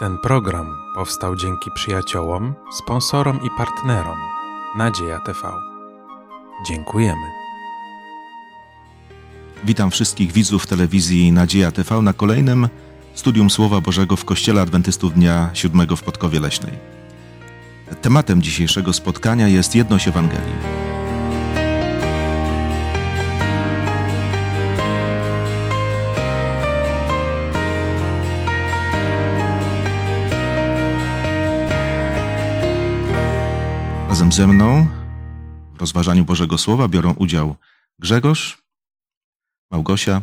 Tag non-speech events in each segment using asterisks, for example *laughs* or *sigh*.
Ten program powstał dzięki przyjaciołom, sponsorom i partnerom Nadzieja TV. Dziękujemy. Witam wszystkich widzów telewizji Nadzieja TV na kolejnym studium Słowa Bożego w Kościele Adwentystów Dnia Siódmego w Podkowie Leśnej. Tematem dzisiejszego spotkania jest jedność Ewangelii. Razem ze mną w rozważaniu Bożego Słowa biorą udział Grzegorz, Małgosia,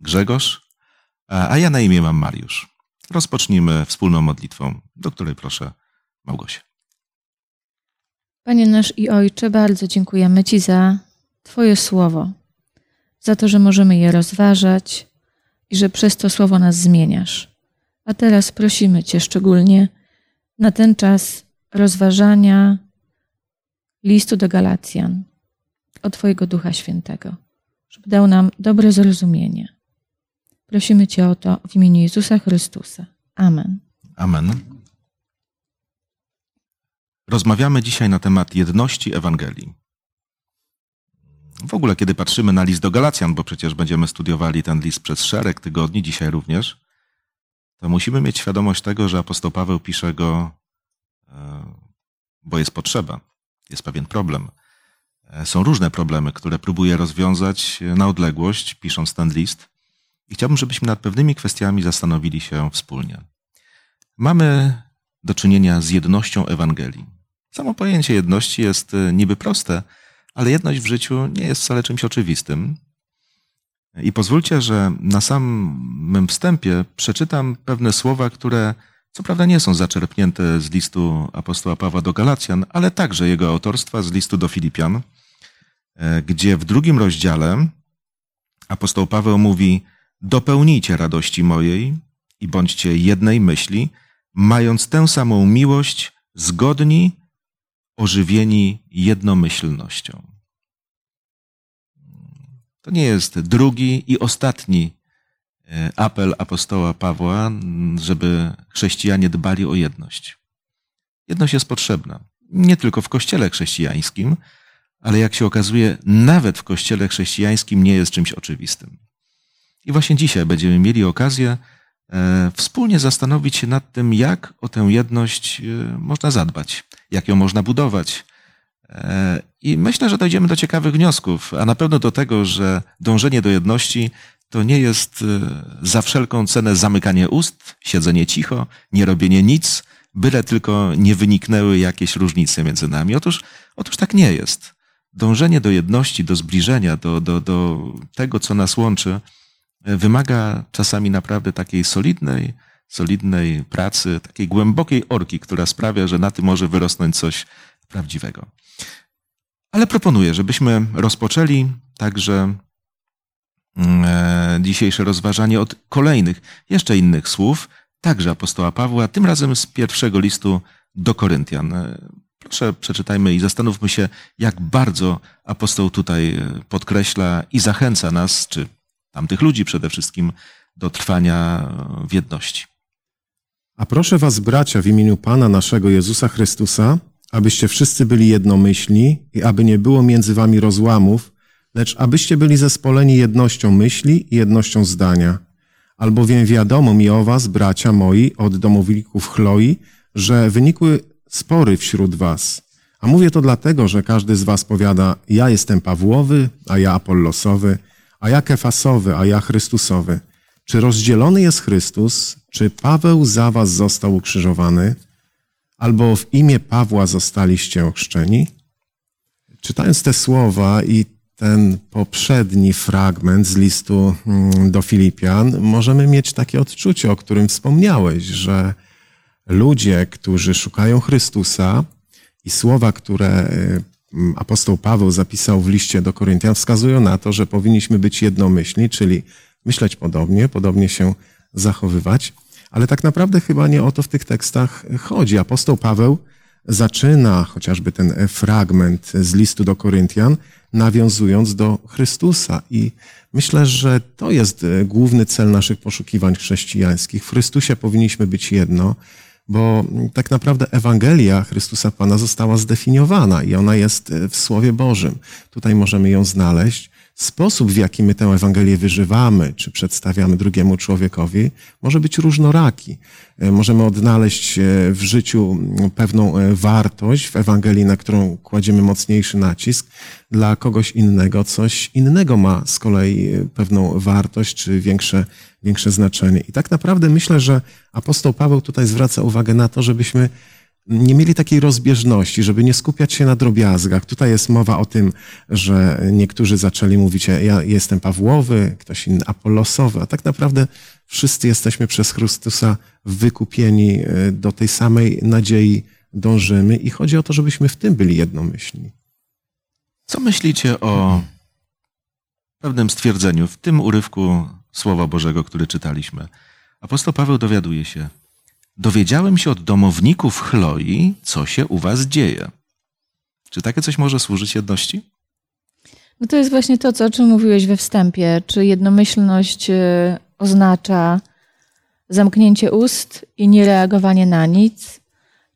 Grzegorz, a ja na imię mam Mariusz. Rozpocznijmy wspólną modlitwą, do której proszę Małgosię. Panie nasz i Ojcze, bardzo dziękujemy Ci za Twoje słowo, za to, że możemy je rozważać i że przez to słowo nas zmieniasz. A teraz prosimy Cię szczególnie na ten czas rozważania listu do Galacjan o Twojego Ducha Świętego, żeby dał nam dobre zrozumienie. Prosimy Cię o to w imieniu Jezusa Chrystusa. Amen. Amen. Rozmawiamy dzisiaj na temat jedności Ewangelii. W ogóle, kiedy patrzymy na list do Galacjan, bo przecież będziemy studiowali ten list przez szereg tygodni, dzisiaj również, to musimy mieć świadomość tego, że apostoł Paweł pisze go bo jest potrzeba, jest pewien problem. E, są różne problemy, które próbuję rozwiązać na odległość, pisząc ten list. I chciałbym, żebyśmy nad pewnymi kwestiami zastanowili się wspólnie. Mamy do czynienia z jednością Ewangelii. Samo pojęcie jedności jest e, niby proste, ale jedność w życiu nie jest wcale czymś oczywistym. I pozwólcie, że na samym wstępie przeczytam pewne słowa, które co prawda nie są zaczerpnięte z listu apostoła Pawła do Galacjan, ale także jego autorstwa z listu do Filipian, e, gdzie w drugim rozdziale apostoł Paweł mówi: Dopełnijcie radości mojej i bądźcie jednej myśli, mając tę samą miłość, zgodni, ożywieni jednomyślnością. To nie jest drugi i ostatni apel apostoła Pawła, żeby chrześcijanie dbali o jedność. Jedność jest potrzebna. Nie tylko w kościele chrześcijańskim, ale jak się okazuje, nawet w kościele chrześcijańskim nie jest czymś oczywistym. I właśnie dzisiaj będziemy mieli okazję e, wspólnie zastanowić się nad tym, jak o tę jedność e, można zadbać, jak ją można budować. I myślę, że dojdziemy do ciekawych wniosków, a na pewno do tego, że dążenie do jedności to nie jest y, za wszelką cenę zamykanie ust, siedzenie cicho, nie robienie nic, byle tylko nie wyniknęły jakieś różnice między nami. Otóż, otóż tak nie jest. Dążenie do jedności, do zbliżenia, do, do, do tego, co nas łączy, wymaga czasami naprawdę takiej solidnej, solidnej pracy, takiej głębokiej orki, która sprawia, że na tym może wyrosnąć coś prawdziwego. Ale proponuję, żebyśmy rozpoczęli także dzisiejsze rozważanie od kolejnych, jeszcze innych słów, także apostoła Pawła, tym razem z pierwszego listu do Koryntian. E, proszę, przeczytajmy i zastanówmy się, jak bardzo apostoł tutaj e, podkreśla i zachęca nas, czy tamtych ludzi przede wszystkim, do trwania w jedności. A proszę was, bracia, w imieniu Pana naszego Jezusa Chrystusa, abyście wszyscy byli jednomyślni i aby nie było między wami rozłamów, lecz abyście byli zespoleni jednością myśli i jednością zdania. Albowiem wiadomo mi o was, bracia moi, od domowników Chloi, że wynikły spory wśród was. A mówię to dlatego, że każdy z was powiada, ja jestem Pawłowy, a ja Apollosowy, a ja Kefasowy, a ja Chrystusowy. Czy rozdzielony jest Chrystus? Czy Paweł za was został ukrzyżowany? Albo w imię Pawła zostaliście ochrzczeni? Czytając te słowa i ten poprzedni fragment z listu mm, do Filipian, możemy mieć takie odczucie, o którym wspomniałeś, że ludzie, którzy szukają Chrystusa i słowa, które y, apostoł Paweł zapisał w liście do Koryntian, wskazują na to, że powinniśmy być jednomyślni, czyli myśleć podobnie, podobnie się zachowywać. Ale tak naprawdę chyba nie o to w tych tekstach chodzi. Apostoł Paweł zaczyna chociażby ten fragment z listu do Koryntian, nawiązując do Chrystusa. I myślę, że to jest główny cel naszych poszukiwań chrześcijańskich. W Chrystusie powinniśmy być jedno, bo tak naprawdę Ewangelia Chrystusa Pana została zdefiniowana i ona jest w Słowie Bożym. Tutaj możemy ją znaleźć sposób, w jaki my tę Ewangelię wyżywamy, czy przedstawiamy drugiemu człowiekowi, może być różnoraki. E, możemy odnaleźć e, w życiu pewną e, wartość w Ewangelii, na którą kładziemy mocniejszy nacisk. Dla kogoś innego coś innego ma z kolei pewną wartość, czy większe, większe znaczenie. I tak naprawdę myślę, że apostoł Paweł tutaj zwraca uwagę na to, żebyśmy nie mieli takiej rozbieżności, żeby nie skupiać się na drobiazgach. Tutaj jest mowa o tym, że niektórzy zaczęli mówić, ja jestem Pawłowy, ktoś inny Apollosowy, a tak naprawdę wszyscy jesteśmy przez Chrystusa wykupieni e, do tej samej nadziei dążymy i chodzi o to, żebyśmy w tym byli jednomyślni. Co myślicie o pewnym stwierdzeniu w tym urywku Słowa Bożego, który czytaliśmy? Apostoł Paweł dowiaduje się, Dowiedziałem się od domowników Chloi, co się u was dzieje. Czy takie coś może służyć jedności? No to jest właśnie to, co, o czym mówiłeś we wstępie. Czy jednomyślność y, oznacza zamknięcie ust i niereagowanie na nic?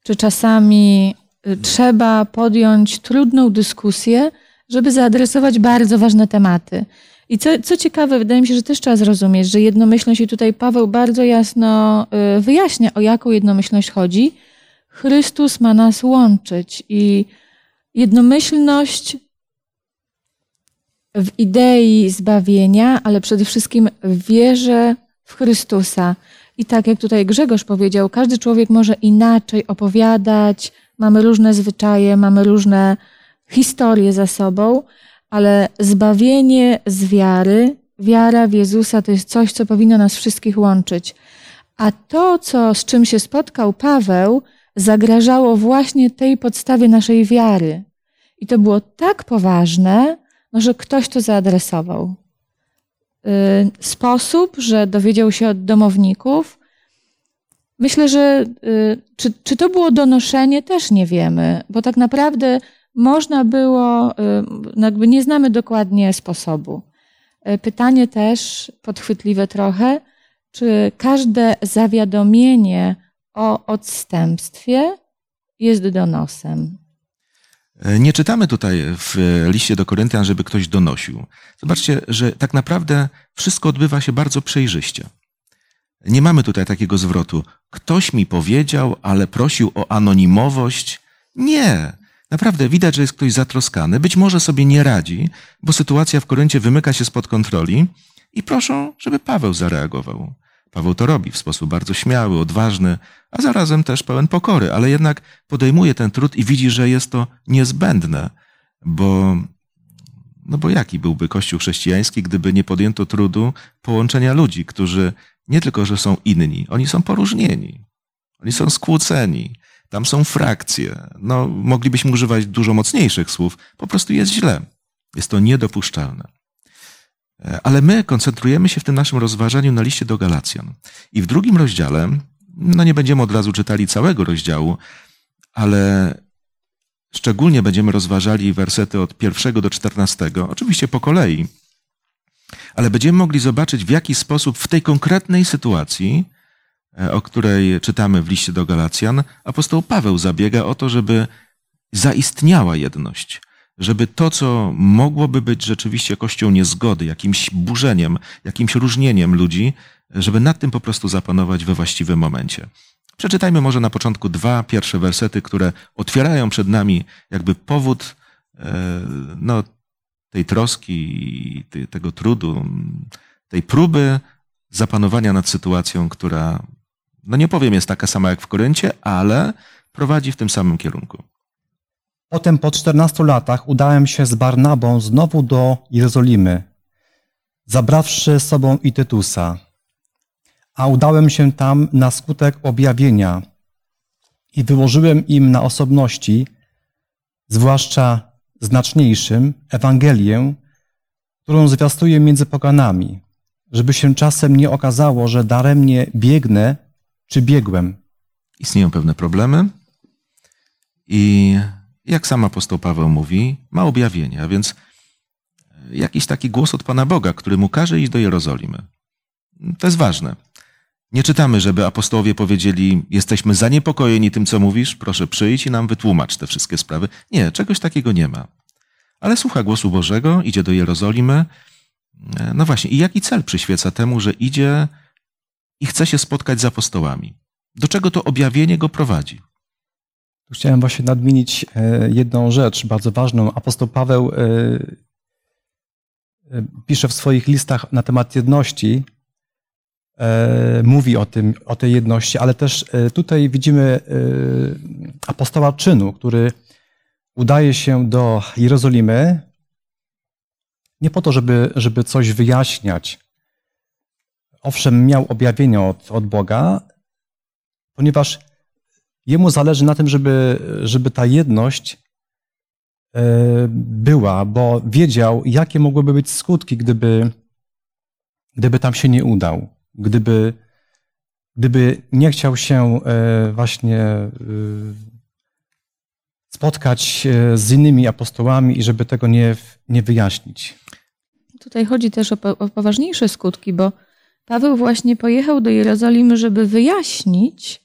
Czy czasami y, trzeba podjąć trudną dyskusję, żeby zaadresować bardzo ważne tematy? I co, co ciekawe, wydaje mi się, że też trzeba zrozumieć, że jednomyślność, i tutaj Paweł bardzo jasno y, wyjaśnia, o jaką jednomyślność chodzi. Chrystus ma nas łączyć i jednomyślność w idei zbawienia, ale przede wszystkim w wierze w Chrystusa. I tak jak tutaj Grzegorz powiedział, każdy człowiek może inaczej opowiadać, mamy różne zwyczaje, mamy różne historie za sobą, ale zbawienie z wiary, wiara w Jezusa to jest coś, co powinno nas wszystkich łączyć. A to, co, z czym się spotkał Paweł, zagrażało właśnie tej podstawie naszej wiary. I to było tak poważne, no, że ktoś to zaadresował. Y, sposób, że dowiedział się od domowników. Myślę, że y, czy, czy to było donoszenie, też nie wiemy, bo tak naprawdę można było, y, no jakby nie znamy dokładnie sposobu. Y, pytanie też podchwytliwe trochę, czy każde zawiadomienie o odstępstwie jest donosem? E, nie czytamy tutaj w liście do Koryntian, żeby ktoś donosił. Zobaczcie, że tak naprawdę wszystko odbywa się bardzo przejrzyście. Nie mamy tutaj takiego zwrotu. Ktoś mi powiedział, ale prosił o anonimowość. Nie. Naprawdę widać, że jest ktoś zatroskany, być może sobie nie radzi, bo sytuacja w Koryncie wymyka się spod kontroli i proszą, żeby Paweł zareagował. Paweł to robi w sposób bardzo śmiały, odważny, a zarazem też pełen pokory, ale jednak podejmuje ten trud i widzi, że jest to niezbędne, bo, no bo jaki byłby Kościół chrześcijański, gdyby nie podjęto trudu połączenia ludzi, którzy nie tylko, że są inni, oni są poróżnieni, oni są skłóceni, tam są frakcje. No, moglibyśmy używać dużo mocniejszych słów. Po prostu jest źle. Jest to niedopuszczalne. E, ale my koncentrujemy się w tym naszym rozważaniu na liście do Galacjan. I w drugim rozdziale, no nie będziemy od razu czytali całego rozdziału, ale szczególnie będziemy rozważali wersety od pierwszego do czternastego, oczywiście po kolei, ale będziemy mogli zobaczyć, w jaki sposób w tej konkretnej sytuacji o której czytamy w liście do Galacjan, apostoł Paweł zabiega o to, żeby zaistniała jedność, żeby to, co mogłoby być rzeczywiście kością niezgody, jakimś burzeniem, jakimś różnieniem ludzi, żeby nad tym po prostu zapanować we właściwym momencie. Przeczytajmy może na początku dwa pierwsze wersety, które otwierają przed nami jakby powód e, no, tej troski, tego trudu, tej próby zapanowania nad sytuacją, która no nie powiem jest taka sama jak w Koryncie, ale prowadzi w tym samym kierunku. Potem po 14 latach udałem się z Barnabą znowu do Jerozolimy, zabrawszy z sobą i Tytusa. A udałem się tam na skutek objawienia i wyłożyłem im na osobności, zwłaszcza znaczniejszym, Ewangelię, którą zwiastuję między poganami, żeby się czasem nie okazało, że daremnie biegnę czy biegłem. Istnieją pewne problemy. I jak sam apostoł Paweł mówi, ma objawienie, a więc jakiś taki głos od Pana Boga, który mu każe iść do Jerozolimy. To jest ważne. Nie czytamy, żeby apostołowie powiedzieli: Jesteśmy zaniepokojeni tym, co mówisz, proszę przyjdź i nam wytłumacz te wszystkie sprawy. Nie, czegoś takiego nie ma. Ale słucha głosu Bożego, idzie do Jerozolimy. No właśnie, i jaki cel przyświeca temu, że idzie i chce się spotkać z apostołami? Do czego to objawienie go prowadzi? Chciałem właśnie nadmienić e, jedną rzecz bardzo ważną. Apostoł Paweł e, e, pisze w swoich listach na temat jedności, mówi o tym, o tej jedności, ale też tutaj widzimy apostoła czynu, który udaje się do Jerozolimy nie po to, żeby, żeby coś wyjaśniać. Owszem, miał objawienie od, od Boga, ponieważ jemu zależy na tym, żeby, żeby ta jedność e, była, bo wiedział, jakie mogłyby być skutki, gdyby, gdyby tam się nie udał, gdyby, gdyby nie chciał się e, właśnie e, spotkać z innymi apostołami i żeby tego nie, nie wyjaśnić. Tutaj chodzi też o, o poważniejsze skutki, bo Paweł właśnie pojechał do Jerozolimy, żeby wyjaśnić,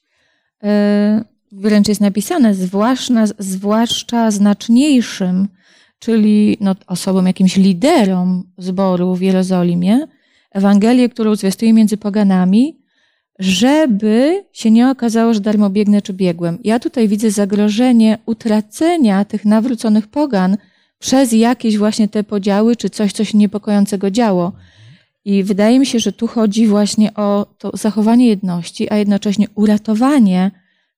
wręcz jest napisane, zwłaszcza, zwłaszcza znaczniejszym, czyli no, osobom, jakimś liderom zboru w Jerozolimie, Ewangelię, którą zwiastuje między poganami, żeby się nie okazało, że darmo biegnę czy biegłem. Ja tutaj widzę zagrożenie utracenia tych nawróconych pogan przez jakieś właśnie te podziały, czy coś, coś niepokojącego działo. I wydaje mi się, że tu chodzi właśnie o to zachowanie jedności, a jednocześnie uratowanie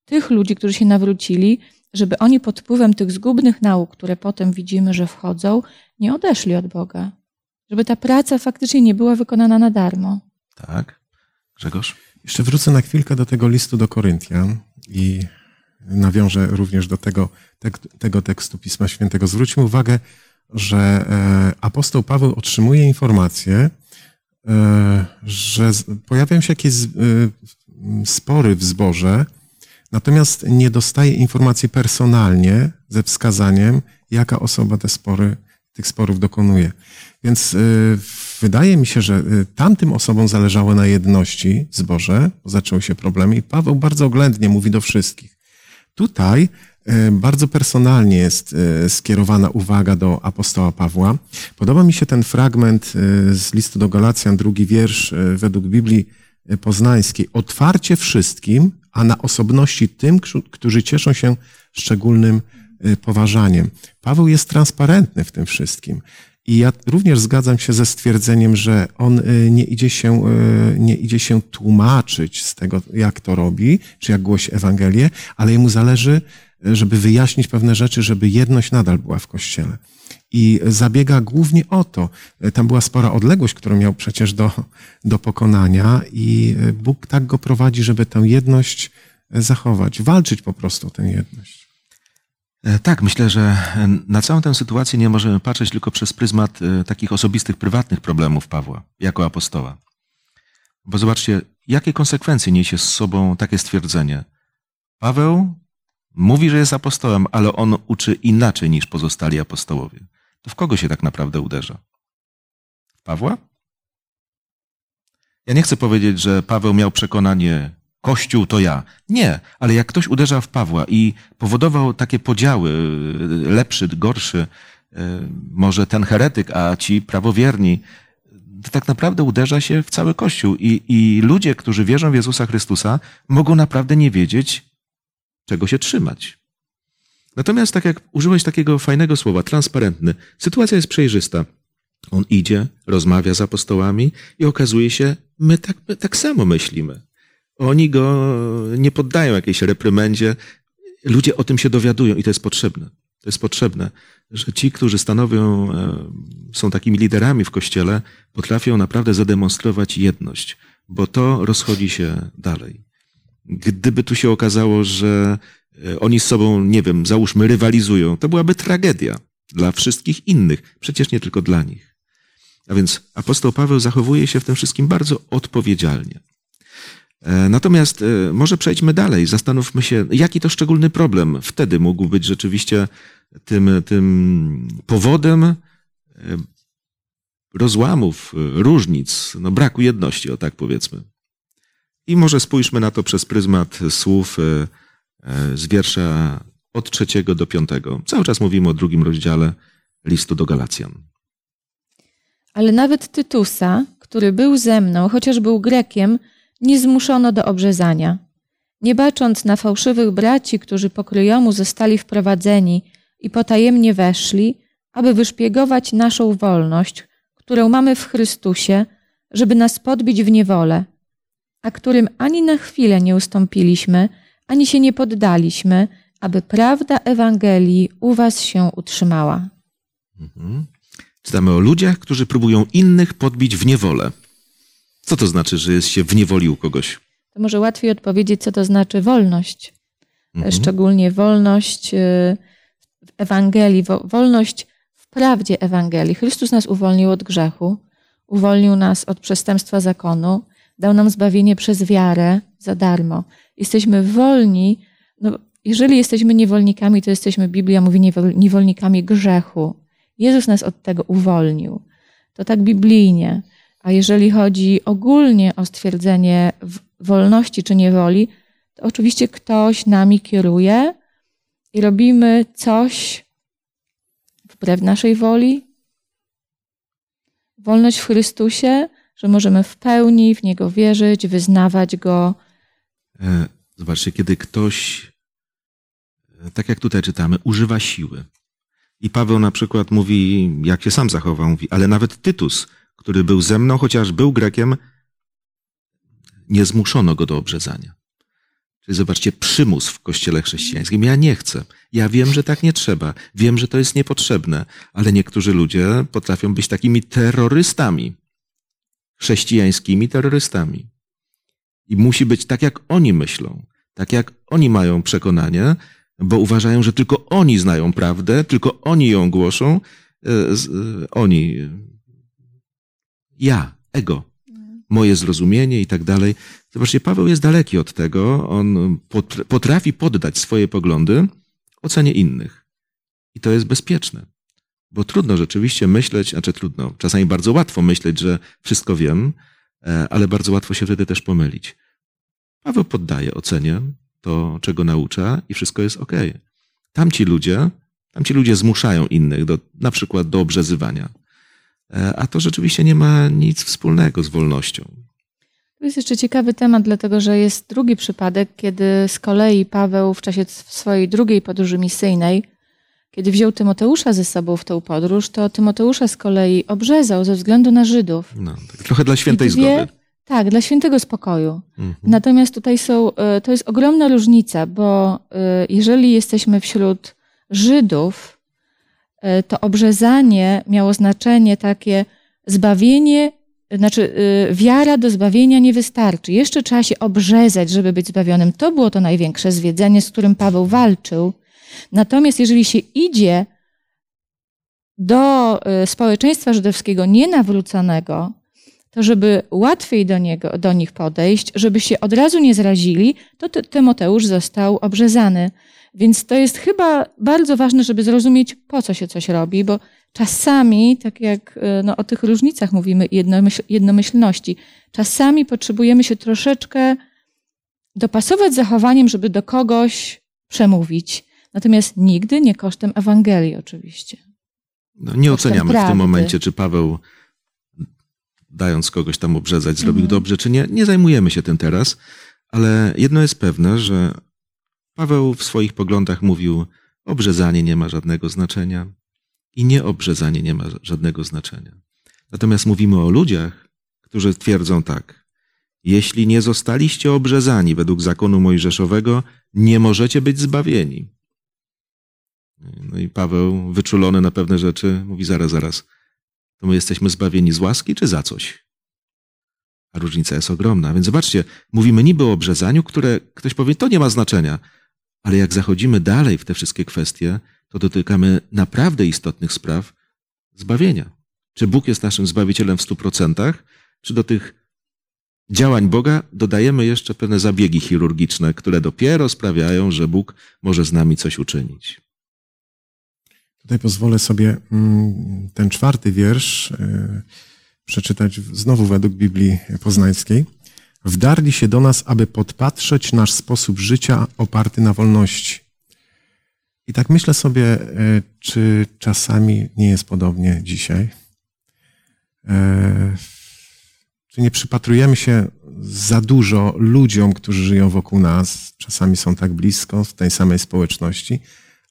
tych ludzi, którzy się nawrócili, żeby oni pod wpływem tych zgubnych nauk, które potem widzimy, że wchodzą, nie odeszli od Boga. Żeby ta praca faktycznie nie była wykonana na darmo. Tak. Grzegorz? Jeszcze wrócę na chwilkę do tego listu do Koryntian i nawiążę również do tego, tego tekstu Pisma Świętego. Zwróćmy uwagę, że e, apostoł Paweł otrzymuje informację, że pojawiają się jakieś e, spory w zborze, Natomiast nie dostaje informacji personalnie ze wskazaniem, jaka osoba te spory, tych sporów dokonuje. Więc y, wydaje mi się, że tamtym osobom zależało na jedności zboże, bo zaczęły się problemy i Paweł bardzo oględnie mówi do wszystkich. Tutaj bardzo personalnie jest skierowana uwaga do apostoła Pawła. Podoba mi się ten fragment z listu do Galacjan, drugi wiersz według Biblii Poznańskiej. Otwarcie wszystkim, a na osobności tym, którzy cieszą się szczególnym poważaniem. Paweł jest transparentny w tym wszystkim. I ja również zgadzam się ze stwierdzeniem, że on nie idzie się, nie idzie się tłumaczyć z tego, jak to robi, czy jak głosi Ewangelię, ale jemu zależy, żeby wyjaśnić pewne rzeczy, żeby jedność nadal była w Kościele i zabiega głównie o to. Tam była spora odległość, którą miał przecież do, do pokonania, i Bóg tak go prowadzi, żeby tę jedność zachować, walczyć po prostu o tę jedność. E, tak, myślę, że na całą tę sytuację nie możemy patrzeć tylko przez pryzmat e, takich osobistych, prywatnych problemów Pawła jako apostoła. Bo zobaczcie, jakie konsekwencje niesie z sobą takie stwierdzenie. Paweł mówi, że jest apostołem, ale on uczy inaczej niż pozostali apostołowie to w kogo się tak naprawdę uderza? W Pawła? Ja nie chcę powiedzieć, że Paweł miał przekonanie, Kościół to ja. Nie, ale jak ktoś uderza w Pawła i powodował takie podziały, lepszy, gorszy, e, może ten heretyk, a ci prawowierni, to tak naprawdę uderza się w cały Kościół. I, I ludzie, którzy wierzą w Jezusa Chrystusa, mogą naprawdę nie wiedzieć, czego się trzymać. Natomiast, tak jak użyłeś takiego fajnego słowa, transparentny, sytuacja jest przejrzysta. On idzie, rozmawia z apostołami i okazuje się, my tak, my tak samo myślimy. Oni go nie poddają jakiejś reprymendzie. Ludzie o tym się dowiadują i to jest potrzebne. To jest potrzebne, że ci, którzy stanowią, e, są takimi liderami w kościele, potrafią naprawdę zademonstrować jedność, bo to rozchodzi się dalej. Gdyby tu się okazało, że E, oni z sobą, nie wiem, załóżmy, rywalizują, to byłaby tragedia dla wszystkich innych, przecież nie tylko dla nich. A więc apostoł Paweł zachowuje się w tym wszystkim bardzo odpowiedzialnie. E, Natomiast e, może przejdźmy dalej, zastanówmy się, jaki to szczególny problem wtedy mógł być rzeczywiście tym, tym powodem rozłamów, różnic, no braku jedności, o tak powiedzmy. I może spójrzmy na to przez pryzmat słów e, e, z wiersza od trzeciego do piątego. Cały czas mówimy o drugim rozdziale listu do Galacjan. Ale nawet Tytusa, który był ze mną, chociaż był Grekiem, nie zmuszono do obrzezania. Nie bacząc na fałszywych braci, którzy pokryjomu zostali wprowadzeni i potajemnie weszli, aby wyszpiegować naszą wolność, którą mamy w Chrystusie, żeby nas podbić w niewolę, a którym ani na chwilę nie ustąpiliśmy, ani się nie poddaliśmy, aby prawda Ewangelii u was się utrzymała. Mhm. Czytamy o ludziach, którzy próbują innych podbić w niewolę. Co to znaczy, że jest się w niewoli u kogoś? To może łatwiej odpowiedzieć, co to znaczy wolność. Mhm. Szczególnie wolność y, w Ewangelii, wo- wolność w prawdzie Ewangelii. Chrystus nas uwolnił od grzechu, uwolnił nas od przestępstwa zakonu, dał nam zbawienie przez wiarę za darmo. Jesteśmy wolni, no, jeżeli jesteśmy niewolnikami, to jesteśmy, Biblia mówi, niewol- niewolnikami grzechu. Jezus nas od tego uwolnił. To tak biblijnie. A jeżeli chodzi ogólnie o stwierdzenie wolności czy niewoli, to oczywiście ktoś nami kieruje i robimy coś wbrew naszej woli. Wolność w Chrystusie, że możemy w pełni w Niego wierzyć, wyznawać Go. E, Zobaczcie, kiedy ktoś, e, tak jak tutaj czytamy, używa siły. I Paweł na przykład mówi, jak się sam zachował, mówi, ale nawet Tytus, który był ze mną, chociaż był Grekiem, nie zmuszono go do obrzezania. Czyli zobaczcie, przymus w kościele chrześcijańskim. Ja nie chcę. Ja wiem, że tak nie trzeba. Wiem, że to jest niepotrzebne, ale niektórzy ludzie potrafią być takimi terrorystami. Chrześcijańskimi terrorystami. I musi być tak, jak oni myślą, tak jak oni mają przekonanie, bo uważają, że tylko oni znają prawdę, tylko oni ją głoszą. e, e, Oni, ja, ego, moje zrozumienie i tak dalej. Zobaczcie, Paweł jest daleki od tego. On pot- potrafi poddać swoje poglądy ocenie innych. I to jest bezpieczne. Bo trudno rzeczywiście myśleć, znaczy trudno, czasami bardzo łatwo myśleć, że wszystko wiem, e, ale bardzo łatwo się wtedy też pomylić. Paweł poddaje ocenie to, czego naucza i wszystko jest ok. Tamci ludzie, tamci ludzie zmuszają innych do, na przykład do obrzezywania. E, A to rzeczywiście nie ma nic wspólnego z wolnością. To jest jeszcze ciekawy temat, dlatego że jest drugi przypadek, kiedy z kolei Paweł w czasie swojej drugiej podróży misyjnej, kiedy wziął Tymoteusza ze sobą w tą podróż, to Tymoteusza z kolei obrzezał ze względu na Żydów. No, tak trochę dla świętej dwie- zgody. Tak, dla świętego spokoju. Mhm. Natomiast tutaj są, e, to jest ogromna różnica, bo e, jeżeli jesteśmy wśród Żydów, e, to obrzezanie miało znaczenie takie zbawienie, znaczy wiara do zbawienia nie wystarczy. Jeszcze trzeba się obrzezać, żeby być zbawionym. To było to największe zwiedzenie, z którym Paweł walczył. Natomiast jeżeli się idzie do e, społeczeństwa żydowskiego nienawróconego, to żeby łatwiej do, niego, do nich podejść, żeby się od razu nie zrazili, to Ty- Tymoteusz został obrzezany. Więc to jest chyba bardzo ważne, żeby zrozumieć, po co się coś robi, bo czasami, tak jak y, no, o tych różnicach mówimy, jednomyśl, jednomyślności, czasami potrzebujemy się troszeczkę dopasować zachowaniem, żeby do kogoś przemówić. Natomiast nigdy nie kosztem Ewangelii, oczywiście. No, nie kosztem oceniamy w prawdy. tym momencie, czy Paweł, dając kogoś tam obrzezać, zrobił Mhm. dobrze, czy nie. Nie zajmujemy się tym teraz, ale jedno jest pewne, że Paweł w swoich poglądach mówił, obrzezanie nie ma żadnego znaczenia i nieobrzezanie nie ma żadnego znaczenia. Natomiast mówimy o ludziach, którzy twierdzą tak. Jeśli nie zostaliście obrzezani według zakonu mojżeszowego, nie możecie być zbawieni. No i Paweł, wyczulony na pewne rzeczy, mówi zaraz, zaraz. To my jesteśmy zbawieni z łaski czy za coś? A różnica jest ogromna. Więc zobaczcie, mówimy niby o obrzezaniu, które ktoś powie, to nie ma znaczenia. Ale jak zachodzimy dalej w te wszystkie kwestie, to dotykamy naprawdę istotnych spraw zbawienia. Czy Bóg jest naszym zbawicielem w stu procentach, czy do tych działań Boga dodajemy jeszcze pewne zabiegi chirurgiczne, które dopiero sprawiają, że Bóg może z nami coś uczynić. Tutaj pozwolę sobie mm, ten czwarty wiersz e, przeczytać znowu według Biblii Poznańskiej. Wdarli się do nas, aby podpatrzeć nasz sposób życia oparty na wolności. I tak myślę sobie, e, czy czasami nie jest podobnie dzisiaj. E, czy nie przypatrujemy się za dużo ludziom, którzy żyją wokół nas, czasami są tak blisko, w tej samej społeczności,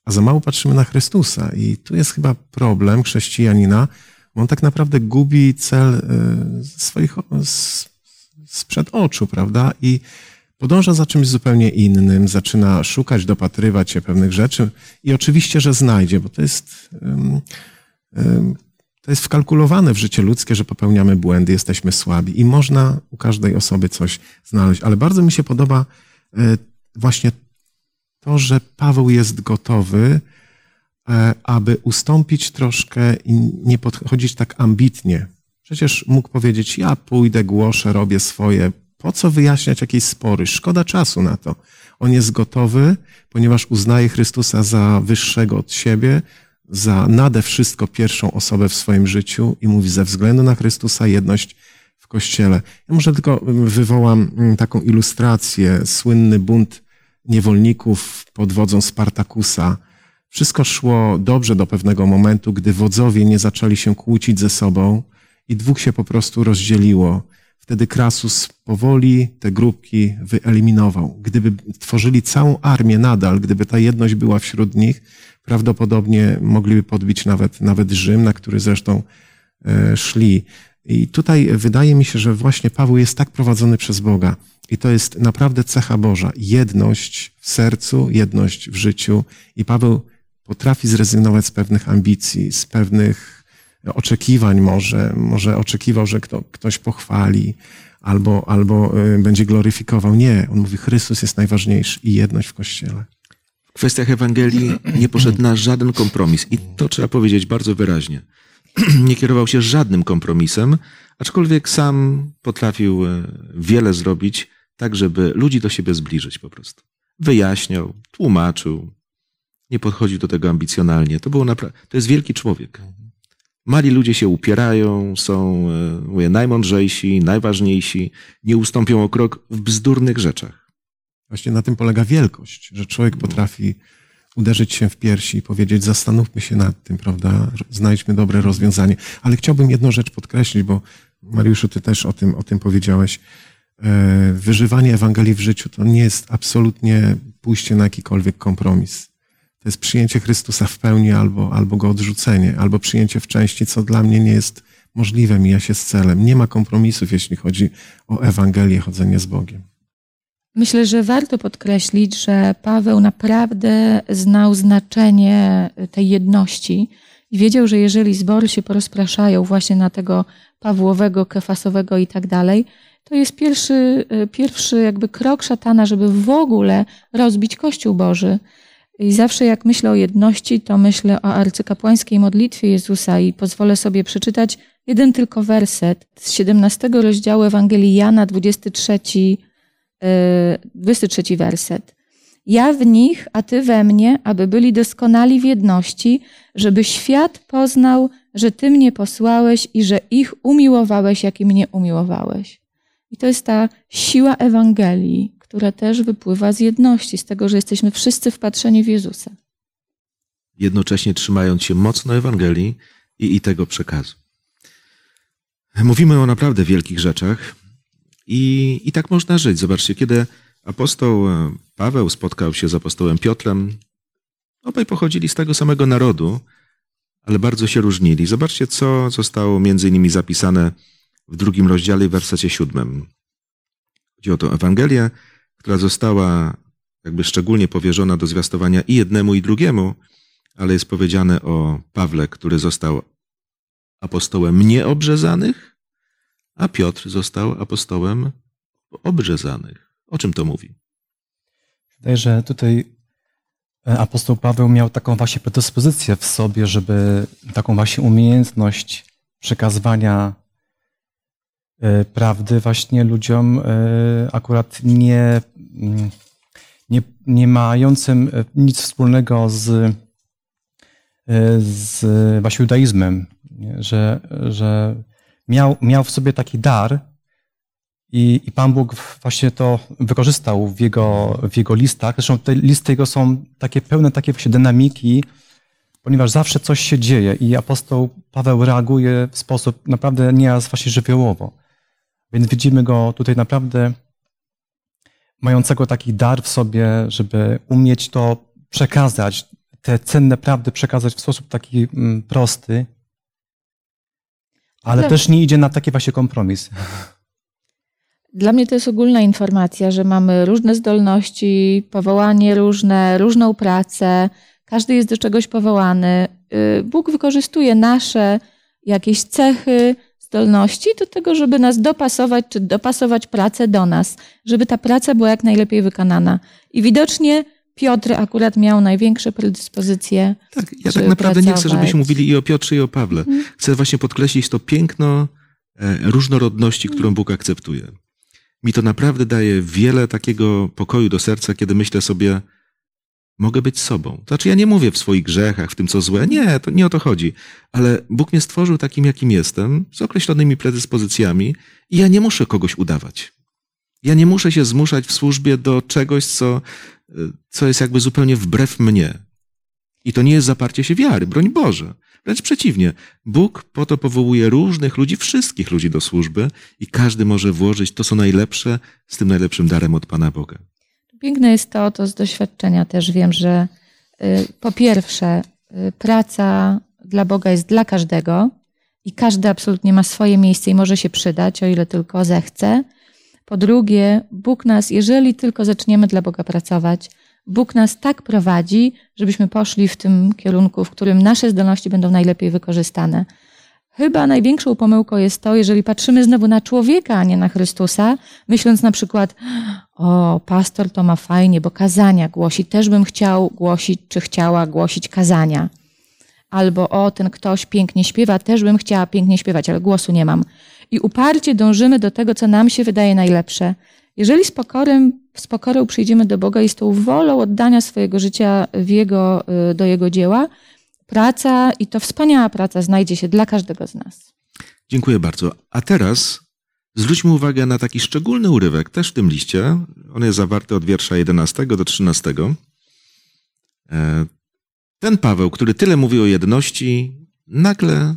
a za mało patrzymy na Chrystusa. I tu jest chyba problem chrześcijanina, bo on tak naprawdę gubi cel e, swoich sprzed oczu, prawda? I podąża za czymś zupełnie innym, zaczyna szukać, dopatrywać się pewnych rzeczy i oczywiście, że znajdzie, bo to jest, to jest wkalkulowane w życie ludzkie, że popełniamy błędy, jesteśmy słabi i można u każdej osoby coś znaleźć. Ale bardzo mi się podoba e, właśnie to, że Paweł jest gotowy, e, aby ustąpić troszkę i nie podchodzić tak ambitnie. Przecież mógł powiedzieć: Ja pójdę, głoszę, robię swoje. Po co wyjaśniać jakieś spory? Szkoda czasu na to. On jest gotowy, ponieważ uznaje Chrystusa za wyższego od siebie, za nade wszystko pierwszą osobę w swoim życiu i mówi ze względu na Chrystusa jedność w Kościele. Ja może tylko wywołam mm, taką ilustrację. Słynny bunt niewolników pod wodzą Spartakusa. Wszystko szło dobrze do pewnego momentu, gdy wodzowie nie zaczęli się kłócić ze sobą i dwóch się po prostu rozdzieliło. Wtedy Krasus powoli te grupki wyeliminował. Gdyby tworzyli całą armię nadal, gdyby ta jedność była wśród nich, prawdopodobnie mogliby podbić nawet, nawet Rzym, na który zresztą e, szli. I tutaj wydaje mi się, że właśnie Paweł jest tak prowadzony przez Boga. I to jest naprawdę cecha Boża. Jedność w sercu, jedność w życiu. I Paweł potrafi zrezygnować z pewnych ambicji, z pewnych oczekiwań może. Może oczekiwał, że kto, ktoś pochwali albo, albo e, będzie gloryfikował. Nie, on mówi, Chrystus jest najważniejszy i jedność w Kościele. W kwestiach Ewangelii nie poszedł na żaden kompromis. I to trzeba powiedzieć bardzo wyraźnie. *clears throat* nie kierował się żadnym kompromisem, aczkolwiek sam potrafił e, wiele zrobić, tak żeby ludzi do siebie zbliżyć po prostu. Wyjaśniał, tłumaczył, nie podchodził do tego ambicjonalnie. To było naprawdę, to jest wielki człowiek. Mali ludzie się upierają, są e, mówię, najmądrzejsi, najważniejsi, nie ustąpią o krok w bzdurnych rzeczach. Właśnie na tym polega wielkość, że człowiek potrafi uderzyć się w piersi i powiedzieć, zastanówmy się nad tym, prawda, znajdźmy dobre rozwiązanie. Ale chciałbym jedną rzecz podkreślić, bo Mariuszu, ty też o tym, o tym powiedziałeś. E, wyżywanie Ewangelii w życiu to nie jest absolutnie pójście na jakikolwiek kompromis. To jest przyjęcie Chrystusa w pełni albo, albo go odrzucenie, albo przyjęcie w części, co dla mnie nie jest możliwe, mija się z celem. Nie ma kompromisów, jeśli chodzi o Ewangelię, chodzenie z Bogiem. Myślę, że warto podkreślić, że Paweł naprawdę znał znaczenie tej jedności i wiedział, że jeżeli zbory się porozpraszają właśnie na tego Pawłowego, Kefasowego i tak dalej, to jest pierwszy, pierwszy jakby krok szatana, żeby w ogóle rozbić Kościół Boży. I zawsze jak myślę o jedności, to myślę o arcykapłańskiej modlitwie Jezusa i pozwolę sobie przeczytać jeden tylko werset z 17 rozdziału Ewangelii Jana, 23 23 werset. Ja w nich, a Ty we mnie, aby byli doskonali w jedności, żeby świat poznał, że Ty mnie posłałeś i że ich umiłowałeś, jak i mnie umiłowałeś. I to jest ta siła Ewangelii, która też wypływa z jedności, z tego, że jesteśmy wszyscy wpatrzeni w Jezusa. Jednocześnie trzymając się mocno Ewangelii i, i tego przekazu. Mówimy o naprawdę wielkich rzeczach, i, I tak można żyć. Zobaczcie, kiedy apostoł e, Paweł spotkał się z apostołem Piotrem, obaj pochodzili z tego samego narodu, ale bardzo się różnili. Zobaczcie, co zostało między innymi zapisane w drugim rozdziale, w wersecie siódmym. Chodzi o tę Ewangelię, która została jakby szczególnie powierzona do zwiastowania i jednemu, i drugiemu, ale jest powiedziane o Pawle, który został apostołem nieobrzezanych, a Piotr został apostołem obrzezanych. O czym to mówi? Wydaje, że tutaj e, apostoł Paweł miał taką właśnie predyspozycję w sobie, żeby taką właśnie umiejętność przekazywania e, prawdy właśnie ludziom e, akurat nie, mm, nie, nie mającym nic wspólnego z, z właśnie judaizmem, że, że miał, miał w sobie taki dar i, i Pan Bóg właśnie to wykorzystał w jego, w jego listach. Zresztą te listy jego są takie pełne takie właśnie dynamiki, ponieważ zawsze coś się dzieje i apostoł Paweł reaguje w sposób naprawdę nieraz właśnie żywiołowo. Więc widzimy go tutaj naprawdę mającego taki dar w sobie, żeby umieć to przekazać, te cenne prawdy przekazać w sposób taki mm, prosty, ale też nie idzie na taki właśnie kompromis. Dla mnie to jest ogólna informacja, że mamy różne zdolności, powołanie różne, różną pracę, każdy jest do czegoś powołany. Y, Bóg wykorzystuje nasze jakieś cechy, zdolności do tego, żeby nas dopasować, czy dopasować pracę do nas, żeby ta praca była jak najlepiej wykonana. I widocznie Piotr akurat miał największe predyspozycje. Tak, ja tak naprawdę nie chcę, pracować. żebyśmy mówili i o Piotrze, i o Pawle. Chcę właśnie podkreślić to piękno e, różnorodności, którą Bóg akceptuje. Mi to naprawdę daje wiele takiego pokoju do serca, kiedy myślę sobie, mogę być sobą. Znaczy, ja nie mówię w swoich grzechach, w tym, co złe. Nie, to nie o to chodzi. Ale Bóg mnie stworzył takim, jakim jestem, z określonymi predyspozycjami i ja nie muszę kogoś udawać. Ja nie muszę się zmuszać w służbie do czegoś, co, co jest jakby zupełnie wbrew mnie. I to nie jest zaparcie się wiary, broń Boże. Wręcz przeciwnie. Bóg po to powołuje różnych ludzi, wszystkich ludzi do służby i każdy może włożyć to, co najlepsze z tym najlepszym darem od Pana Boga. Piękne jest to, to z doświadczenia też wiem, że y, po pierwsze, y, praca dla Boga jest dla każdego i każdy absolutnie ma swoje miejsce i może się przydać, o ile tylko zechce. Po drugie, Bóg nas, jeżeli tylko zaczniemy dla Boga pracować, Bóg nas tak prowadzi, żebyśmy poszli w tym kierunku, w którym nasze zdolności będą najlepiej wykorzystane. Chyba największą pomyłką jest to, jeżeli patrzymy znowu na człowieka, a nie na Chrystusa, myśląc na przykład, o, pastor to ma fajnie, bo kazania głosi. Też bym chciał głosić, czy chciała głosić kazania. Albo o, ten ktoś pięknie śpiewa, też bym chciała pięknie śpiewać, ale głosu nie mam. I uparcie dążymy do tego, co nam się wydaje najlepsze. Jeżeli z, pokorem, z pokorą przyjdziemy do Boga i z tą wolą oddania swojego życia w jego, y, do Jego dzieła, praca i to wspaniała praca znajdzie się dla każdego z nas. Dziękuję bardzo. A teraz zwróćmy uwagę na taki szczególny urywek, też w tym liście. On jest zawarty od wiersza 11 do 13. E, Ten Paweł, który tyle mówi o jedności, nagle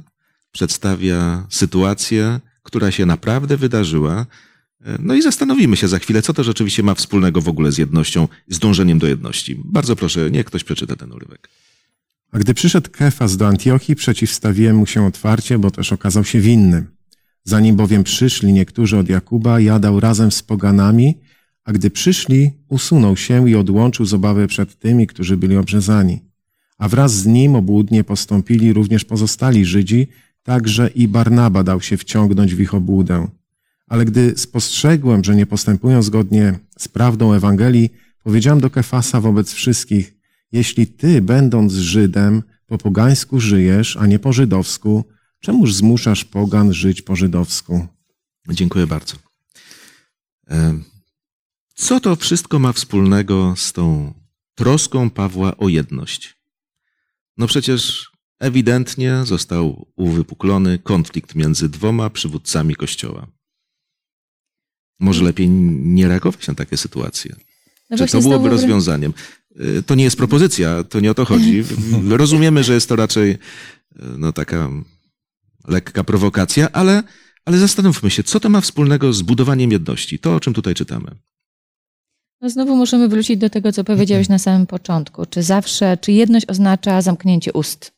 przedstawia sytuację, która się naprawdę wydarzyła. E, No i zastanowimy się za chwilę, co to rzeczywiście ma wspólnego w ogóle z jednością, z dążeniem do jedności. Bardzo proszę, niech ktoś przeczyta ten urywek. A gdy przyszedł Kefas do Antiochii, przeciwstawiłem mu się otwarcie, bo też okazał się winnym. Zanim bowiem przyszli niektórzy od Jakuba, jadał razem z poganami, a gdy przyszli, usunął się i odłączył z obawy przed tymi, którzy byli obrzezani. A wraz z nim obłudnie postąpili również pozostali Żydzi, także i Barnaba dał się wciągnąć w ich obłudę. Ale gdy spostrzegłem, że nie postępują zgodnie z prawdą Ewangelii, powiedziałem do Kefasa wobec wszystkich, jeśli ty, będąc Żydem, po pogańsku żyjesz, a nie po żydowsku, czemuż zmuszasz pogan żyć po żydowsku? Dziękuję bardzo. E, Co to wszystko ma wspólnego z tą troską Pawła o jedność? No przecież ewidentnie został uwypuklony konflikt między dwoma przywódcami Kościoła. Może lepiej nie reagować na takie sytuacje. No Czy to byłoby rozwiązaniem? Y, To nie jest propozycja, to nie o to chodzi. *laughs* Rozumiemy, że jest to raczej y, no, taka lekka prowokacja, ale, ale zastanówmy się, co to ma wspólnego z budowaniem jedności? To, o czym tutaj czytamy. No znowu możemy wrócić do tego, co powiedziałeś na samym początku. Czy zawsze, czy jedność oznacza zamknięcie ust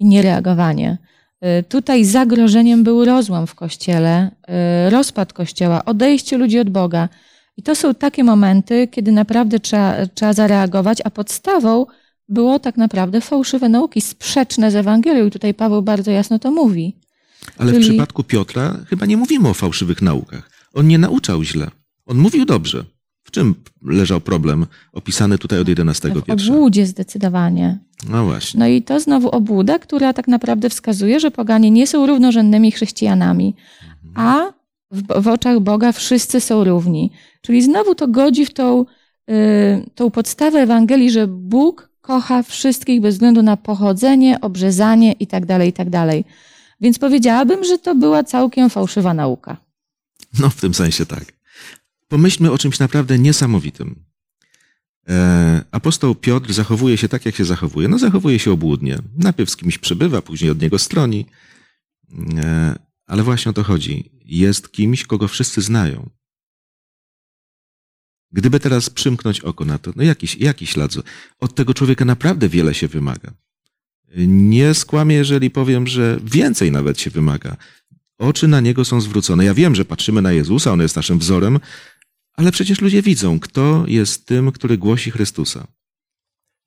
i niereagowanie? Y, Tutaj zagrożeniem był rozłam w kościele, y, rozpad kościoła, odejście ludzi od Boga. I to są takie momenty, kiedy naprawdę trzeba, trzeba zareagować, a podstawą było tak naprawdę fałszywe nauki, sprzeczne z Ewangelią. I tutaj Paweł bardzo jasno to mówi. Ale w Czyli- przypadku Piotra chyba nie mówimy o fałszywych naukach. On nie nauczał źle. On mówił dobrze. W czym leżał problem opisany tutaj od 11 W wiersza? obłudzie zdecydowanie. No właśnie. No i to znowu obłuda, która tak naprawdę wskazuje, że poganie nie są równorzędnymi chrześcijanami. A w, w oczach Boga wszyscy są równi. Czyli znowu to godzi w tą, y, tą podstawę Ewangelii, że Bóg kocha wszystkich bez względu na pochodzenie, obrzezanie itd., tak itd. Tak Więc powiedziałabym, że to była całkiem fałszywa nauka. No, w tym sensie tak. Pomyślmy o czymś naprawdę niesamowitym. E, apostoł Piotr zachowuje się tak, jak się zachowuje. No, zachowuje się obłudnie. Najpierw z kimś przebywa, później od niego stroni. E, ale właśnie o to chodzi. Jest kimś, kogo wszyscy znają. Gdyby teraz przymknąć oko na to, no jakiś, jakiś ślad. Od tego człowieka naprawdę wiele się wymaga. Nie skłamię, jeżeli powiem, że więcej nawet się wymaga. Oczy na niego są zwrócone. Ja wiem, że patrzymy na Jezusa, on jest naszym wzorem, ale przecież ludzie widzą, kto jest tym, który głosi Chrystusa.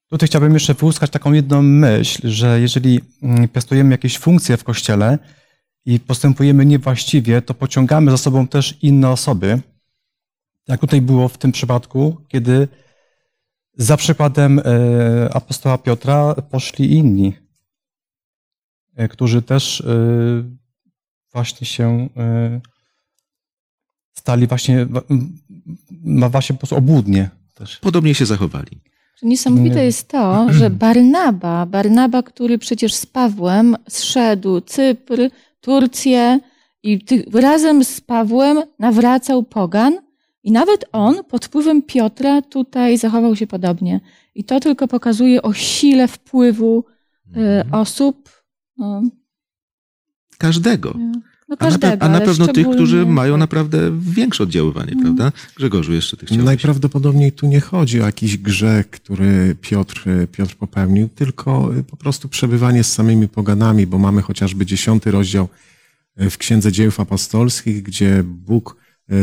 Tutaj chciałbym jeszcze wyłuskać taką jedną myśl, że jeżeli mm, piastujemy jakieś funkcje w kościele i postępujemy niewłaściwie, to pociągamy za sobą też inne osoby. Jak tutaj było w tym przypadku, kiedy za przykładem e, apostoła Piotra poszli inni, e, którzy też e, właśnie się stali właśnie, ma właśnie po prostu obłudnie też. Podobnie się zachowali. Niesamowite jest to, że Barnaba, Barnaba, który przecież z Pawłem zszedł Cypr, Turcję i razem z Pawłem nawracał pogan i nawet on pod wpływem Piotra tutaj zachował się podobnie. I to tylko pokazuje o sile wpływu y, mhm. osób. No. Każdego. No każdego, a, na, a na pewno tych, którzy mają naprawdę większe oddziaływanie, mm. prawda? Grzegorzu, jeszcze ty chciałeś. Najprawdopodobniej tu nie chodzi o jakiś grzech, który Piotr, Piotr popełnił, tylko po prostu przebywanie z samymi poganami, bo mamy chociażby dziesiąty rozdział w Księdze Dziejów Apostolskich, gdzie Bóg e,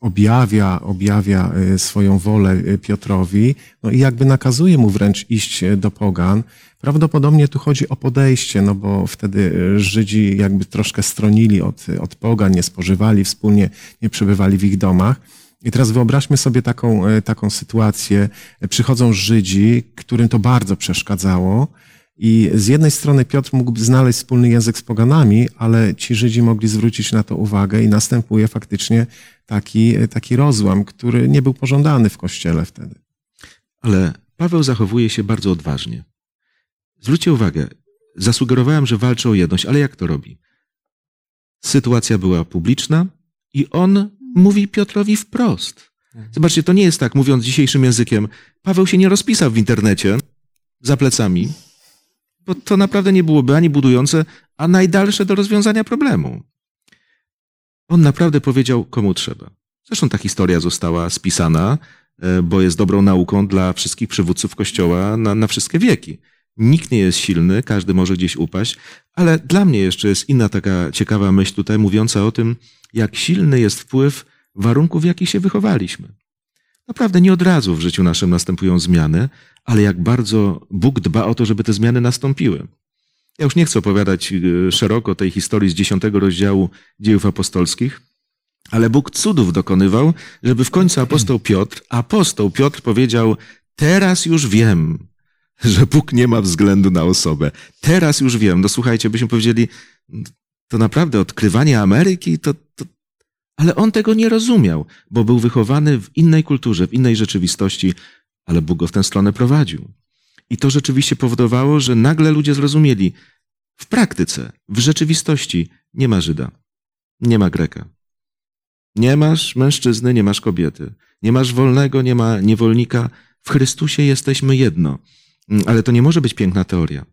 objawia, objawia swoją wolę Piotrowi, no i jakby nakazuje mu wręcz iść do pogan. Prawdopodobnie tu chodzi o podejście, no bo wtedy Żydzi jakby troszkę stronili od, od pogan, nie spożywali wspólnie, nie przebywali w ich domach. I teraz wyobraźmy sobie taką, taką sytuację. Przychodzą Żydzi, którym to bardzo przeszkadzało, i z jednej strony Piotr mógłby znaleźć wspólny język z poganami, ale ci Żydzi mogli zwrócić na to uwagę i następuje faktycznie taki, taki rozłam, który nie był pożądany w kościele wtedy. Ale Paweł zachowuje się bardzo odważnie. Zwróćcie uwagę, zasugerowałem, że walczy o jedność, ale jak to robi? Sytuacja była publiczna i on mówi Piotrowi wprost. Zobaczcie, to nie jest tak, mówiąc dzisiejszym językiem, Paweł się nie rozpisał w internecie za plecami, bo to naprawdę nie byłoby ani budujące, a najdalsze do rozwiązania problemu. On naprawdę powiedział, komu trzeba. Zresztą ta historia została spisana, e, bo jest dobrą nauką dla wszystkich przywódców Kościoła na, na wszystkie wieki. Nikt nie jest silny, każdy może gdzieś upaść, ale dla mnie jeszcze jest inna taka ciekawa myśl tutaj, mówiąca o tym, jak silny jest wpływ warunków, w jakich się wychowaliśmy. Naprawdę nie od razu w życiu naszym następują zmiany, ale jak bardzo Bóg dba o to, żeby te zmiany nastąpiły. Ja już nie chcę opowiadać y, szeroko tej historii z dziesiątego rozdziału dziejów apostolskich, ale Bóg cudów dokonywał, żeby w końcu apostoł Piotr, apostoł Piotr powiedział, teraz już wiem, *laughs* że Bóg nie ma względu na osobę. Teraz już wiem. No słuchajcie, byśmy powiedzieli, to naprawdę odkrywanie Ameryki, to, to, ale on tego nie rozumiał, bo był wychowany w innej kulturze, w innej rzeczywistości, ale Bóg go w tę stronę prowadził. I to rzeczywiście powodowało, że nagle ludzie zrozumieli, w praktyce, w rzeczywistości nie ma Żyda, nie ma Greka. Nie masz mężczyzny, nie masz kobiety. Nie masz wolnego, nie ma niewolnika. W Chrystusie jesteśmy jedno. Ale to nie może być piękna teoria.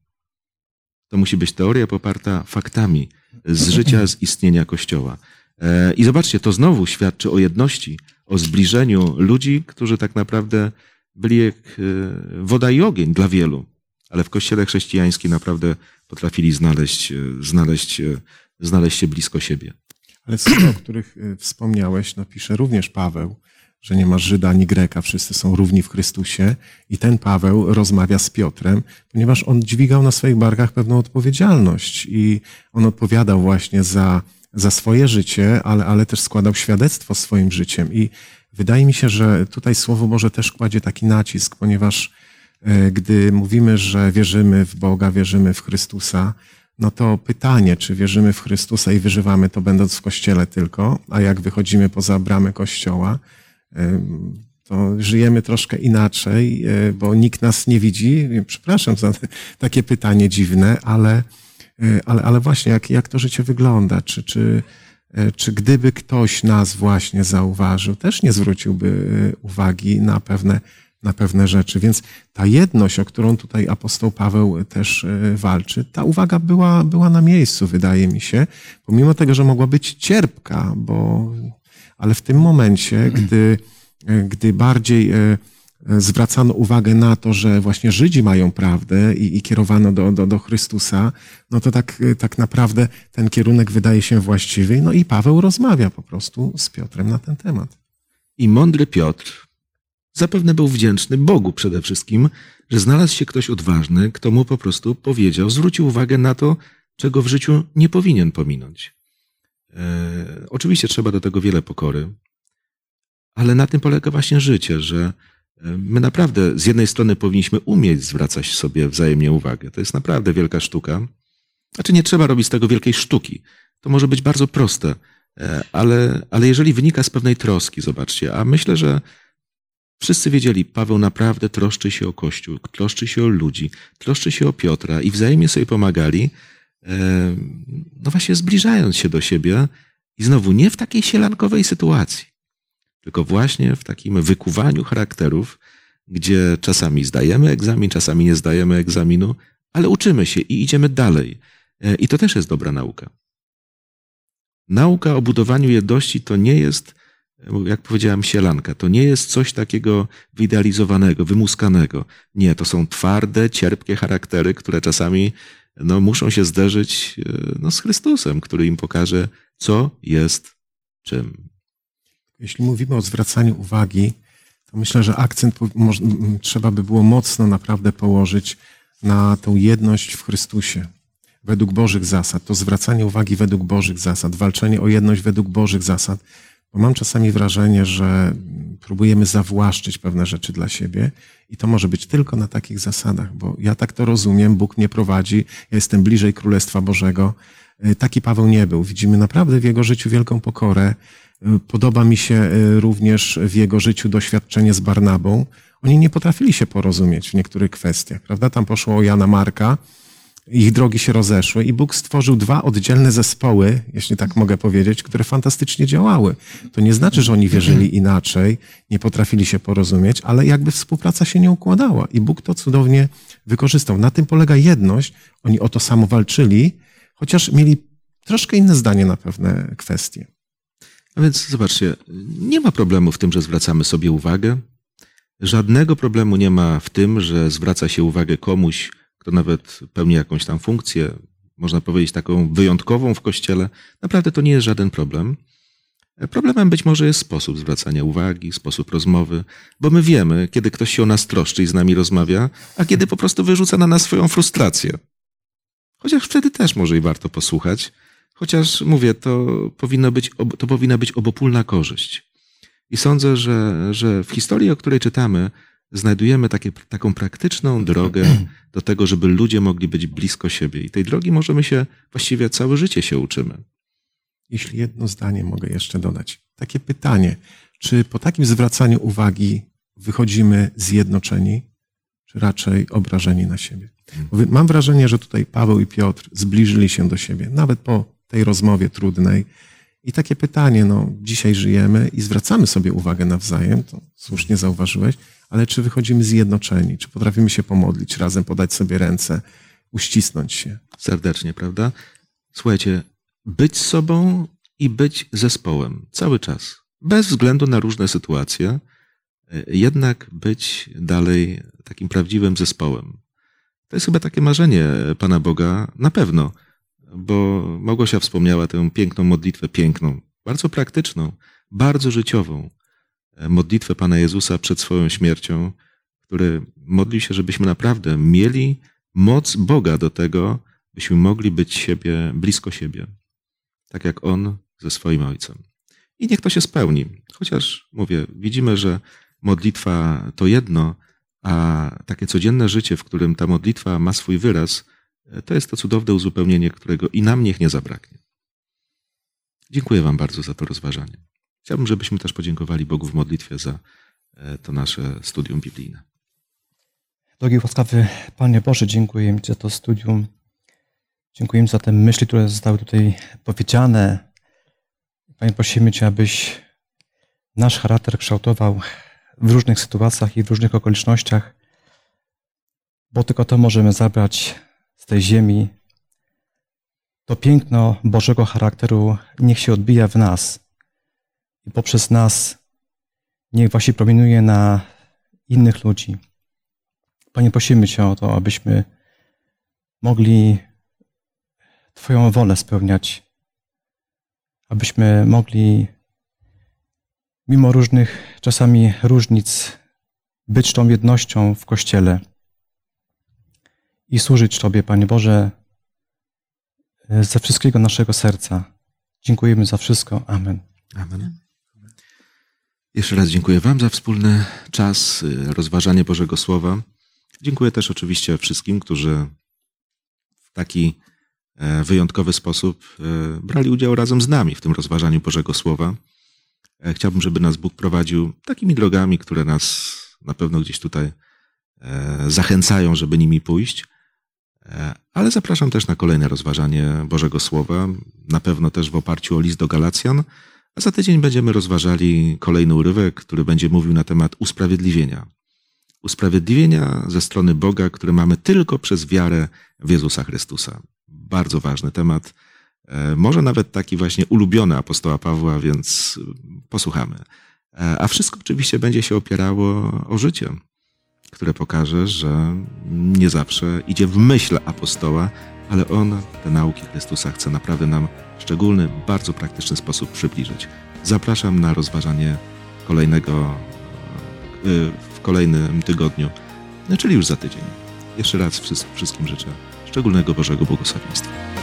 To musi być teoria poparta faktami z życia, z istnienia Kościoła. E, I zobaczcie, to znowu świadczy o jedności, o zbliżeniu ludzi, którzy tak naprawdę byli jak e, woda i ogień dla wielu, ale w kościele chrześcijańskim naprawdę potrafili znaleźć, e, znaleźć, znaleźć się blisko siebie. Ale słowa, o których wspomniałeś, napisze również Paweł, że nie ma Żyda ani Greka, wszyscy są równi w Chrystusie. I ten Paweł rozmawia z Piotrem, ponieważ on dźwigał na swoich barkach pewną odpowiedzialność i on odpowiadał właśnie za, za swoje życie, ale, ale też składał świadectwo swoim życiem. I wydaje mi się, że tutaj słowo może też kładzie taki nacisk, ponieważ e, gdy mówimy, że wierzymy w Boga, wierzymy w Chrystusa, no to pytanie, czy wierzymy w Chrystusa i wyżywamy to będąc w kościele tylko, a jak wychodzimy poza bramy kościoła, to żyjemy troszkę inaczej, e, bo nikt nas nie widzi. Przepraszam za takie pytanie dziwne, ale, e, ale, ale właśnie jak, jak to życie wygląda? Czy, czy, e, czy gdyby ktoś nas właśnie zauważył, też nie zwróciłby uwagi na pewne, na pewne rzeczy. Więc ta jedność, o którą tutaj apostoł Paweł też walczy, ta uwaga była, była na miejscu, wydaje mi się, pomimo tego, że mogła być cierpka, bo, ale w tym momencie, *clears throat* gdy E, gdy bardziej e, e, zwracano uwagę na to, że właśnie Żydzi mają prawdę i, i kierowano do, do, do Chrystusa, no to tak, tak naprawdę ten kierunek wydaje się właściwy. No i Paweł rozmawia po prostu z Piotrem na ten temat. I mądry Piotr zapewne był wdzięczny Bogu przede wszystkim, że znalazł się ktoś odważny, kto mu po prostu powiedział, zwrócił uwagę na to, czego w życiu nie powinien pominąć. E, oczywiście trzeba do tego wiele pokory, ale na tym polega właśnie życie, że e, my naprawdę z jednej strony powinniśmy umieć zwracać sobie wzajemnie uwagę. To jest naprawdę wielka sztuka. Znaczy nie trzeba robić z tego wielkiej sztuki. To może być bardzo proste, e, ale, ale jeżeli wynika z pewnej troski, zobaczcie, a myślę, że wszyscy wiedzieli, Paweł naprawdę troszczy się o Kościół, troszczy się o ludzi, troszczy się o Piotra i wzajemnie sobie pomagali, no właśnie zbliżając się do siebie i znowu nie w takiej sielankowej sytuacji tylko właśnie w takim wykuwaniu charakterów, gdzie czasami zdajemy egzamin, czasami nie zdajemy egzaminu, ale uczymy się i idziemy dalej. E, I to też jest dobra nauka. Nauka o budowaniu jedności to nie jest, jak powiedziałem, sielanka. To nie jest coś takiego wyidealizowanego, wymuskanego. Nie, to są twarde, cierpkie charaktery, które czasami no, muszą się zderzyć e, no, z Chrystusem, który im pokaże, co jest czym. Jeśli mówimy o zwracaniu uwagi, to myślę, że akcent trzeba by było mocno naprawdę położyć na tą jedność w Chrystusie, według Bożych zasad. To zwracanie uwagi według Bożych zasad, walczenie o jedność według Bożych zasad. Bo mam czasami wrażenie, że próbujemy zawłaszczyć pewne rzeczy dla siebie i to może być tylko na takich zasadach, bo ja tak to rozumiem, Bóg mnie prowadzi, ja jestem bliżej Królestwa Bożego. Taki Paweł nie był. Widzimy naprawdę w jego życiu wielką pokorę, Podoba mi się e, również w jego życiu doświadczenie z Barnabą. Oni nie potrafili się porozumieć w niektórych kwestiach, prawda? Tam poszło o Jana Marka, ich drogi się rozeszły i Bóg stworzył dwa oddzielne zespoły, jeśli tak mogę powiedzieć, które fantastycznie działały. To nie znaczy, że oni wierzyli inaczej, nie potrafili się porozumieć, ale jakby współpraca się nie układała i Bóg to cudownie wykorzystał. Na tym polega jedność. Oni o to samo walczyli, chociaż mieli troszkę inne zdanie na pewne kwestie. A więc zobaczcie, nie ma problemu w tym, że zwracamy sobie uwagę. Żadnego problemu nie ma w tym, że zwraca się uwagę komuś, kto nawet pełni jakąś tam funkcję, można powiedzieć taką wyjątkową w kościele. Naprawdę to nie jest żaden problem. Problemem być może jest sposób zwracania uwagi, sposób rozmowy, bo my wiemy, kiedy ktoś się o nas troszczy i z nami rozmawia, a kiedy po prostu wyrzuca na nas swoją frustrację. Chociaż wtedy też może i warto posłuchać, Chociaż mówię, to, powinno być, to powinna być obopólna korzyść. I sądzę, że, że w historii, o której czytamy, znajdujemy takie, taką praktyczną drogę do tego, żeby ludzie mogli być blisko siebie. I tej drogi możemy się właściwie całe życie się uczymy. Jeśli jedno zdanie mogę jeszcze dodać. Takie pytanie, czy po takim zwracaniu uwagi wychodzimy zjednoczeni, czy raczej obrażeni na siebie? Mam wrażenie, że tutaj Paweł i Piotr zbliżyli się do siebie, nawet po tej rozmowie trudnej. I takie pytanie, no, dzisiaj żyjemy i zwracamy sobie uwagę nawzajem, to słusznie zauważyłeś, ale czy wychodzimy zjednoczeni, czy potrafimy się pomodlić razem, podać sobie ręce, uścisnąć się? Serdecznie, prawda? Słuchajcie, być sobą i być zespołem cały czas, bez względu na różne sytuacje, jednak być dalej takim prawdziwym zespołem. To jest chyba takie marzenie Pana Boga, na pewno bo Małgosia wspomniała tę piękną modlitwę, piękną, bardzo praktyczną, bardzo życiową e, modlitwę Pana Jezusa przed swoją śmiercią, który modlił się, żebyśmy naprawdę mieli moc Boga do tego, byśmy mogli być siebie, blisko siebie, tak jak On ze swoim Ojcem. I niech to się spełni. Chociaż mówię, widzimy, że modlitwa to jedno, a takie codzienne życie, w którym ta modlitwa ma swój wyraz, To jest to cudowne uzupełnienie, którego i nam niech nie zabraknie. Dziękuję Wam bardzo za to rozważanie. Chciałbym, żebyśmy też podziękowali Bogu w modlitwie za e, to nasze studium biblijne. Drogi łaskawy Panie Boże, dziękuję Ci za to studium. Dziękuję za te myśli, które zostały tutaj powiedziane. Panie, prosimy Cię, abyś nasz charakter kształtował w różnych sytuacjach i w różnych okolicznościach, bo tylko to możemy zabrać z tej ziemi. To piękno Bożego charakteru niech się odbija w nas i poprzez nas niech właśnie promieniuje na innych ludzi. Panie, prosimy Cię o to, abyśmy mogli Twoją wolę spełniać, abyśmy mogli, mimo różnych czasami różnic, być tą jednością w Kościele i służyć Tobie, Panie Boże, ze wszystkiego naszego serca. Dziękujemy za wszystko. Amen. Amen. Jeszcze raz dziękuję Wam za wspólny czas, y, rozważanie Bożego Słowa. Dziękuję też oczywiście wszystkim, którzy w taki e, wyjątkowy sposób e, brali udział razem z nami w tym rozważaniu Bożego Słowa. E, Chciałbym, żeby nas Bóg prowadził takimi drogami, które nas na pewno gdzieś tutaj zachęcają, żeby nimi pójść. Ale zapraszam też na kolejne rozważanie Bożego Słowa, na pewno też w oparciu o list do Galacjan. A za tydzień będziemy rozważali kolejny urywek, który będzie mówił na temat usprawiedliwienia. Usprawiedliwienia ze strony Boga, które mamy tylko przez wiarę w Jezusa Chrystusa. Bardzo ważny temat. E, Może nawet taki właśnie ulubiony apostoła Pawła, więc posłuchamy. E, A wszystko oczywiście będzie się opierało o życie, które pokaże, że nie zawsze idzie w myśl apostoła, ale on te nauki Chrystusa chce naprawdę nam szczególny, bardzo praktyczny sposób przybliżyć. Zapraszam na rozważanie kolejnego y, w kolejnym tygodniu, no, czyli już za tydzień. Jeszcze raz wszystkim życzę szczególnego Bożego błogosławieństwa.